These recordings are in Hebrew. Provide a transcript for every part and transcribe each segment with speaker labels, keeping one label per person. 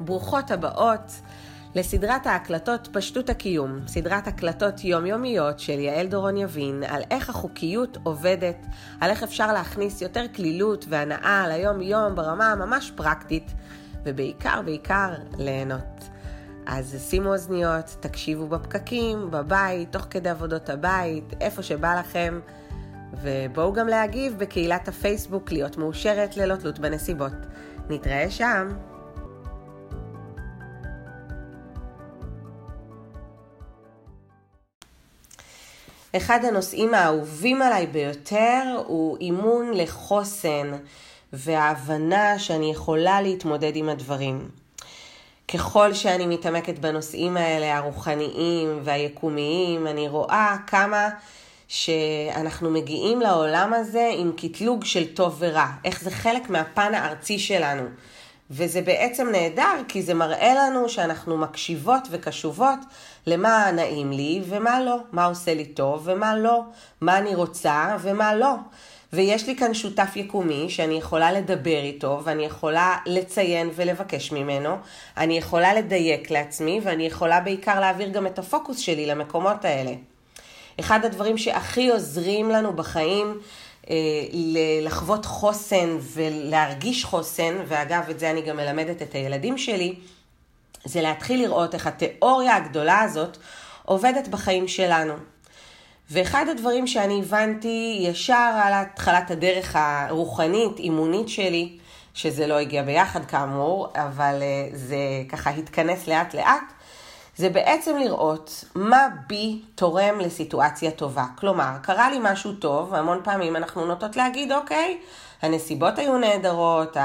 Speaker 1: ברוכות הבאות לסדרת ההקלטות פשטות הקיום, סדרת הקלטות יומיומיות של יעל דורון יבין על איך החוקיות עובדת, על איך אפשר להכניס יותר כלילות והנאה ליום-יום ברמה ממש פרקטית, ובעיקר בעיקר ליהנות. אז שימו אוזניות, תקשיבו בפקקים, בבית, תוך כדי עבודות הבית, איפה שבא לכם, ובואו גם להגיב בקהילת הפייסבוק להיות מאושרת ללא תלות בנסיבות. נתראה שם. אחד הנושאים האהובים עליי ביותר הוא אימון לחוסן וההבנה שאני יכולה להתמודד עם הדברים. ככל שאני מתעמקת בנושאים האלה, הרוחניים והיקומיים, אני רואה כמה שאנחנו מגיעים לעולם הזה עם קטלוג של טוב ורע, איך זה חלק מהפן הארצי שלנו. וזה בעצם נהדר, כי זה מראה לנו שאנחנו מקשיבות וקשובות למה נעים לי ומה לא, מה עושה לי טוב ומה לא, מה אני רוצה ומה לא. ויש לי כאן שותף יקומי שאני יכולה לדבר איתו ואני יכולה לציין ולבקש ממנו, אני יכולה לדייק לעצמי ואני יכולה בעיקר להעביר גם את הפוקוס שלי למקומות האלה. אחד הדברים שהכי עוזרים לנו בחיים לחוות חוסן ולהרגיש חוסן, ואגב, את זה אני גם מלמדת את הילדים שלי, זה להתחיל לראות איך התיאוריה הגדולה הזאת עובדת בחיים שלנו. ואחד הדברים שאני הבנתי ישר על התחלת הדרך הרוחנית, אימונית שלי, שזה לא הגיע ביחד כאמור, אבל אה, זה ככה התכנס לאט לאט, זה בעצם לראות מה בי תורם לסיטואציה טובה. כלומר, קרה לי משהו טוב, והמון פעמים אנחנו נוטות להגיד, אוקיי, הנסיבות היו נהדרות,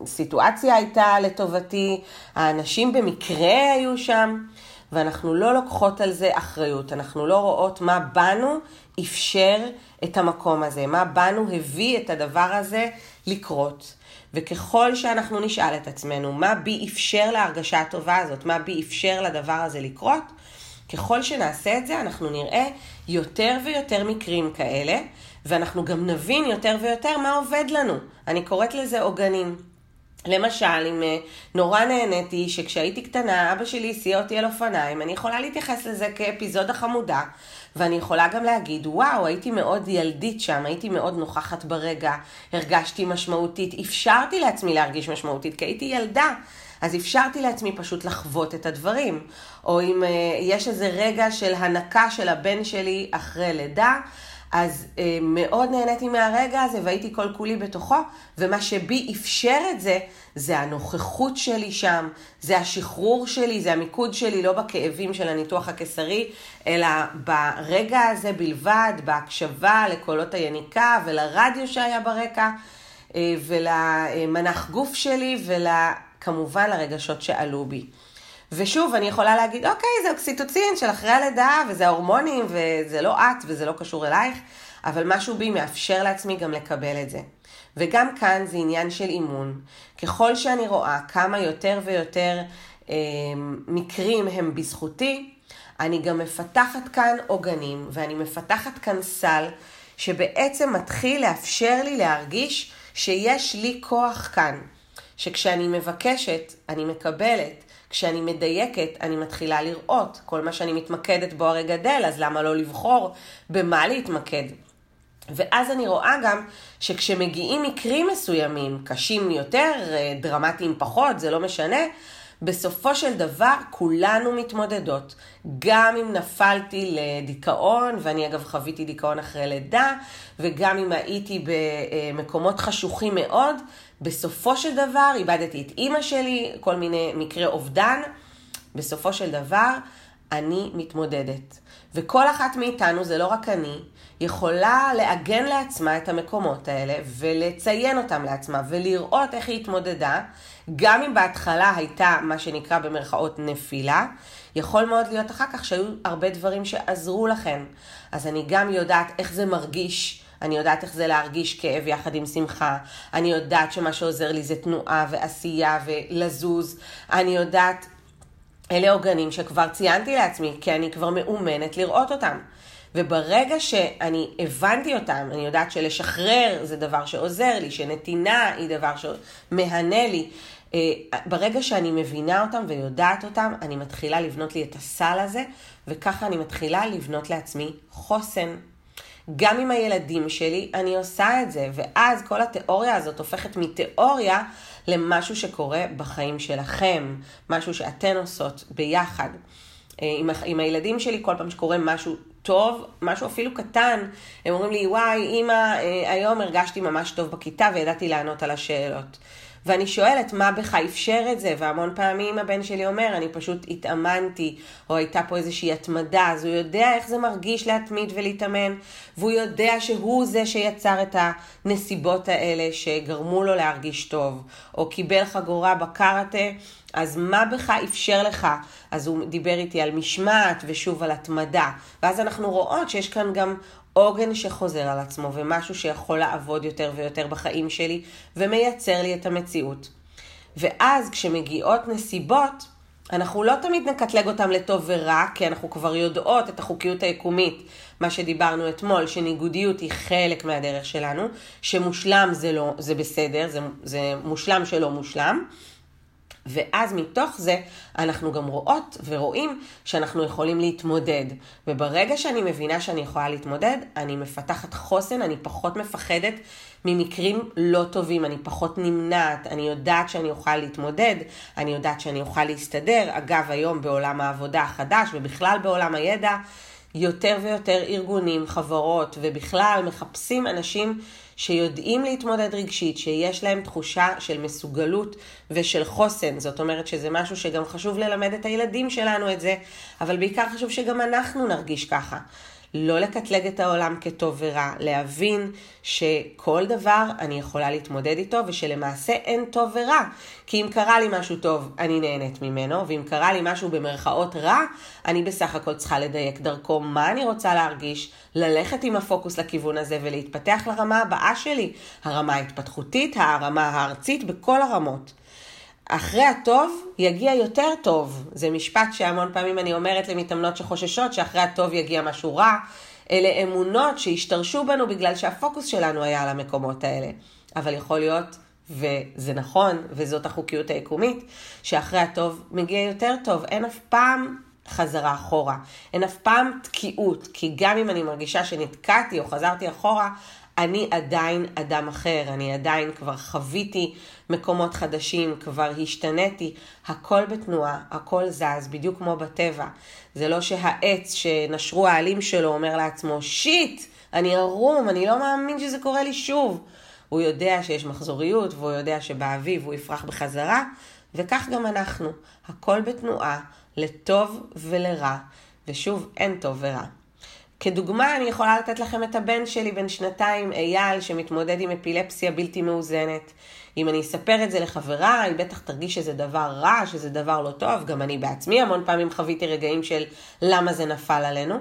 Speaker 1: הסיטואציה הייתה לטובתי, האנשים במקרה היו שם, ואנחנו לא לוקחות על זה אחריות, אנחנו לא רואות מה בנו אפשר את המקום הזה, מה בנו הביא את הדבר הזה לקרות. וככל שאנחנו נשאל את עצמנו מה בי אפשר להרגשה הטובה הזאת, מה בי אפשר לדבר הזה לקרות, ככל שנעשה את זה אנחנו נראה יותר ויותר מקרים כאלה, ואנחנו גם נבין יותר ויותר מה עובד לנו. אני קוראת לזה עוגנים. למשל, אם אה, נורא נהניתי שכשהייתי קטנה אבא שלי הסיע אותי על אופניים, אני יכולה להתייחס לזה כאפיזודה חמודה, ואני יכולה גם להגיד, וואו, הייתי מאוד ילדית שם, הייתי מאוד נוכחת ברגע, הרגשתי משמעותית, אפשרתי לעצמי להרגיש משמעותית, כי הייתי ילדה. אז אפשרתי לעצמי פשוט לחוות את הדברים. או אם uh, יש איזה רגע של הנקה של הבן שלי אחרי לידה, אז אה, מאוד נהניתי מהרגע הזה והייתי כל כולי בתוכו, ומה שבי אפשר את זה, זה הנוכחות שלי שם, זה השחרור שלי, זה המיקוד שלי לא בכאבים של הניתוח הקיסרי, אלא ברגע הזה בלבד, בהקשבה לקולות היניקה ולרדיו שהיה ברקע, אה, ולמנח גוף שלי וכמובן לרגשות שעלו בי. ושוב, אני יכולה להגיד, אוקיי, זה אוקסיטוצין של אחרי הלידה, וזה ההורמונים, וזה לא את, וזה לא קשור אלייך, אבל משהו בי מאפשר לעצמי גם לקבל את זה. וגם כאן זה עניין של אימון. ככל שאני רואה כמה יותר ויותר אה, מקרים הם בזכותי, אני גם מפתחת כאן עוגנים, ואני מפתחת כאן סל, שבעצם מתחיל לאפשר לי להרגיש שיש לי כוח כאן. שכשאני מבקשת, אני מקבלת, כשאני מדייקת, אני מתחילה לראות. כל מה שאני מתמקדת בו הרי גדל, אז למה לא לבחור במה להתמקד? ואז אני רואה גם שכשמגיעים מקרים מסוימים, קשים יותר, דרמטיים פחות, זה לא משנה, בסופו של דבר כולנו מתמודדות. גם אם נפלתי לדיכאון, ואני אגב חוויתי דיכאון אחרי לידה, וגם אם הייתי במקומות חשוכים מאוד, בסופו של דבר איבדתי את אימא שלי, כל מיני מקרי אובדן. בסופו של דבר, אני מתמודדת. וכל אחת מאיתנו, זה לא רק אני, יכולה לעגן לעצמה את המקומות האלה ולציין אותם לעצמה ולראות איך היא התמודדה, גם אם בהתחלה הייתה מה שנקרא במרכאות נפילה, יכול מאוד להיות אחר כך שהיו הרבה דברים שעזרו לכם. אז אני גם יודעת איך זה מרגיש. אני יודעת איך זה להרגיש כאב יחד עם שמחה, אני יודעת שמה שעוזר לי זה תנועה ועשייה ולזוז, אני יודעת, אלה עוגנים שכבר ציינתי לעצמי, כי אני כבר מאומנת לראות אותם. וברגע שאני הבנתי אותם, אני יודעת שלשחרר זה דבר שעוזר לי, שנתינה היא דבר שמהנה לי. אה, ברגע שאני מבינה אותם ויודעת אותם, אני מתחילה לבנות לי את הסל הזה, וככה אני מתחילה לבנות לעצמי חוסן. גם עם הילדים שלי אני עושה את זה, ואז כל התיאוריה הזאת הופכת מתיאוריה למשהו שקורה בחיים שלכם, משהו שאתן עושות ביחד. אה, עם, עם הילדים שלי, כל פעם שקורה משהו טוב, משהו אפילו קטן, הם אומרים לי, וואי, אימא, אה, היום הרגשתי ממש טוב בכיתה וידעתי לענות על השאלות. ואני שואלת, מה בך אפשר את זה? והמון פעמים הבן שלי אומר, אני פשוט התאמנתי, או הייתה פה איזושהי התמדה, אז הוא יודע איך זה מרגיש להתמיד ולהתאמן, והוא יודע שהוא זה שיצר את הנסיבות האלה שגרמו לו להרגיש טוב, או קיבל חגורה בקארטה, אז מה בך אפשר לך? אז הוא דיבר איתי על משמעת ושוב על התמדה. ואז אנחנו רואות שיש כאן גם עוגן שחוזר על עצמו ומשהו שיכול לעבוד יותר ויותר בחיים שלי ומייצר לי את המציאות. ואז כשמגיעות נסיבות, אנחנו לא תמיד נקטלג אותם לטוב ורע, כי אנחנו כבר יודעות את החוקיות היקומית, מה שדיברנו אתמול, שניגודיות היא חלק מהדרך שלנו, שמושלם זה, לא, זה בסדר, זה, זה מושלם שלא מושלם, ואז מתוך זה אנחנו גם רואות ורואים שאנחנו יכולים להתמודד. וברגע שאני מבינה שאני יכולה להתמודד, אני מפתחת חוסן, אני פחות מפחדת ממקרים לא טובים, אני פחות נמנעת, אני יודעת שאני אוכל להתמודד, אני יודעת שאני אוכל להסתדר. אגב, היום בעולם העבודה החדש ובכלל בעולם הידע, יותר ויותר ארגונים, חברות ובכלל מחפשים אנשים שיודעים להתמודד רגשית, שיש להם תחושה של מסוגלות ושל חוסן. זאת אומרת שזה משהו שגם חשוב ללמד את הילדים שלנו את זה, אבל בעיקר חשוב שגם אנחנו נרגיש ככה. לא לקטלג את העולם כטוב ורע, להבין שכל דבר אני יכולה להתמודד איתו ושלמעשה אין טוב ורע. כי אם קרה לי משהו טוב, אני נהנית ממנו, ואם קרה לי משהו במרכאות רע, אני בסך הכל צריכה לדייק דרכו מה אני רוצה להרגיש, ללכת עם הפוקוס לכיוון הזה ולהתפתח לרמה הבאה שלי, הרמה ההתפתחותית, הרמה הארצית, בכל הרמות. אחרי הטוב יגיע יותר טוב. זה משפט שהמון פעמים אני אומרת למתאמנות שחוששות שאחרי הטוב יגיע משהו רע. אלה אמונות שהשתרשו בנו בגלל שהפוקוס שלנו היה על המקומות האלה. אבל יכול להיות, וזה נכון, וזאת החוקיות היקומית, שאחרי הטוב מגיע יותר טוב. אין אף פעם חזרה אחורה. אין אף פעם תקיעות, כי גם אם אני מרגישה שנתקעתי או חזרתי אחורה, אני עדיין אדם אחר, אני עדיין כבר חוויתי מקומות חדשים, כבר השתניתי, הכל בתנועה, הכל זז, בדיוק כמו בטבע. זה לא שהעץ שנשרו העלים שלו אומר לעצמו, שיט, אני ערום, אני לא מאמין שזה קורה לי שוב. הוא יודע שיש מחזוריות, והוא יודע שבאביב הוא יפרח בחזרה, וכך גם אנחנו. הכל בתנועה, לטוב ולרע, ושוב, אין טוב ורע. כדוגמה, אני יכולה לתת לכם את הבן שלי בן שנתיים, אייל, שמתמודד עם אפילפסיה בלתי מאוזנת. אם אני אספר את זה לחברה, היא בטח תרגיש שזה דבר רע, שזה דבר לא טוב. גם אני בעצמי המון פעמים חוויתי רגעים של למה זה נפל עלינו.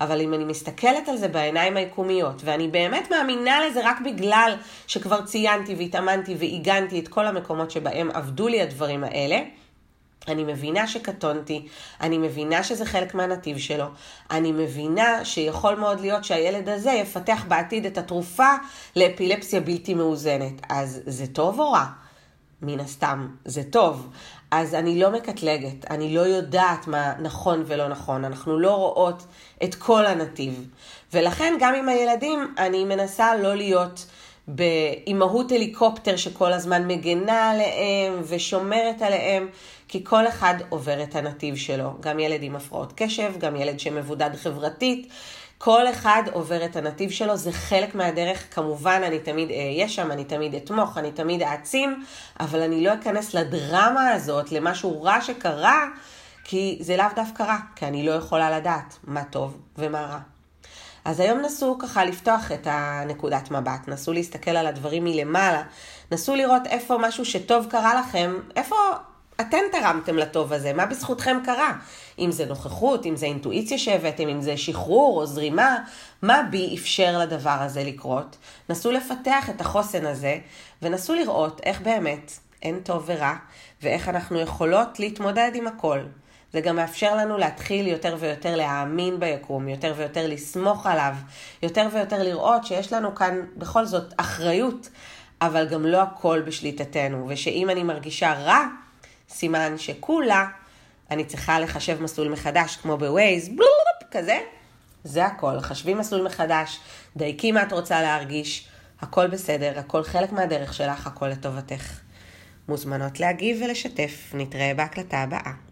Speaker 1: אבל אם אני מסתכלת על זה בעיניים היקומיות, ואני באמת מאמינה לזה רק בגלל שכבר ציינתי והתאמנתי ועיגנתי את כל המקומות שבהם עבדו לי הדברים האלה, אני מבינה שקטונתי, אני מבינה שזה חלק מהנתיב שלו, אני מבינה שיכול מאוד להיות שהילד הזה יפתח בעתיד את התרופה לאפילפסיה בלתי מאוזנת. אז זה טוב או רע? מן הסתם, זה טוב. אז אני לא מקטלגת, אני לא יודעת מה נכון ולא נכון, אנחנו לא רואות את כל הנתיב. ולכן גם עם הילדים אני מנסה לא להיות באימהות הליקופטר שכל הזמן מגנה עליהם ושומרת עליהם, כי כל אחד עובר את הנתיב שלו. גם ילד עם הפרעות קשב, גם ילד שמבודד חברתית. כל אחד עובר את הנתיב שלו, זה חלק מהדרך. כמובן, אני תמיד אהיה שם, אני תמיד אתמוך, אני תמיד אעצים, אבל אני לא אכנס לדרמה הזאת, למשהו רע שקרה, כי זה לאו דווקא רע, כי אני לא יכולה לדעת מה טוב ומה רע. אז היום נסו ככה לפתוח את הנקודת מבט, נסו להסתכל על הדברים מלמעלה, נסו לראות איפה משהו שטוב קרה לכם, איפה אתם תרמתם לטוב הזה, מה בזכותכם קרה? אם זה נוכחות, אם זה אינטואיציה שהבאתם, אם זה שחרור או זרימה, מה בי אפשר לדבר הזה לקרות? נסו לפתח את החוסן הזה, ונסו לראות איך באמת אין טוב ורע, ואיך אנחנו יכולות להתמודד עם הכל. זה גם מאפשר לנו להתחיל יותר ויותר להאמין ביקום, יותר ויותר לסמוך עליו, יותר ויותר לראות שיש לנו כאן בכל זאת אחריות, אבל גם לא הכל בשליטתנו, ושאם אני מרגישה רע, סימן שכולה, אני צריכה לחשב מסלול מחדש, כמו בווייז, בלופ, כזה. זה הכל, חשבי מסלול מחדש, דייקי מה את רוצה להרגיש, הכל בסדר, הכל חלק מהדרך שלך, הכל לטובתך. מוזמנות להגיב ולשתף, נתראה בהקלטה הבאה.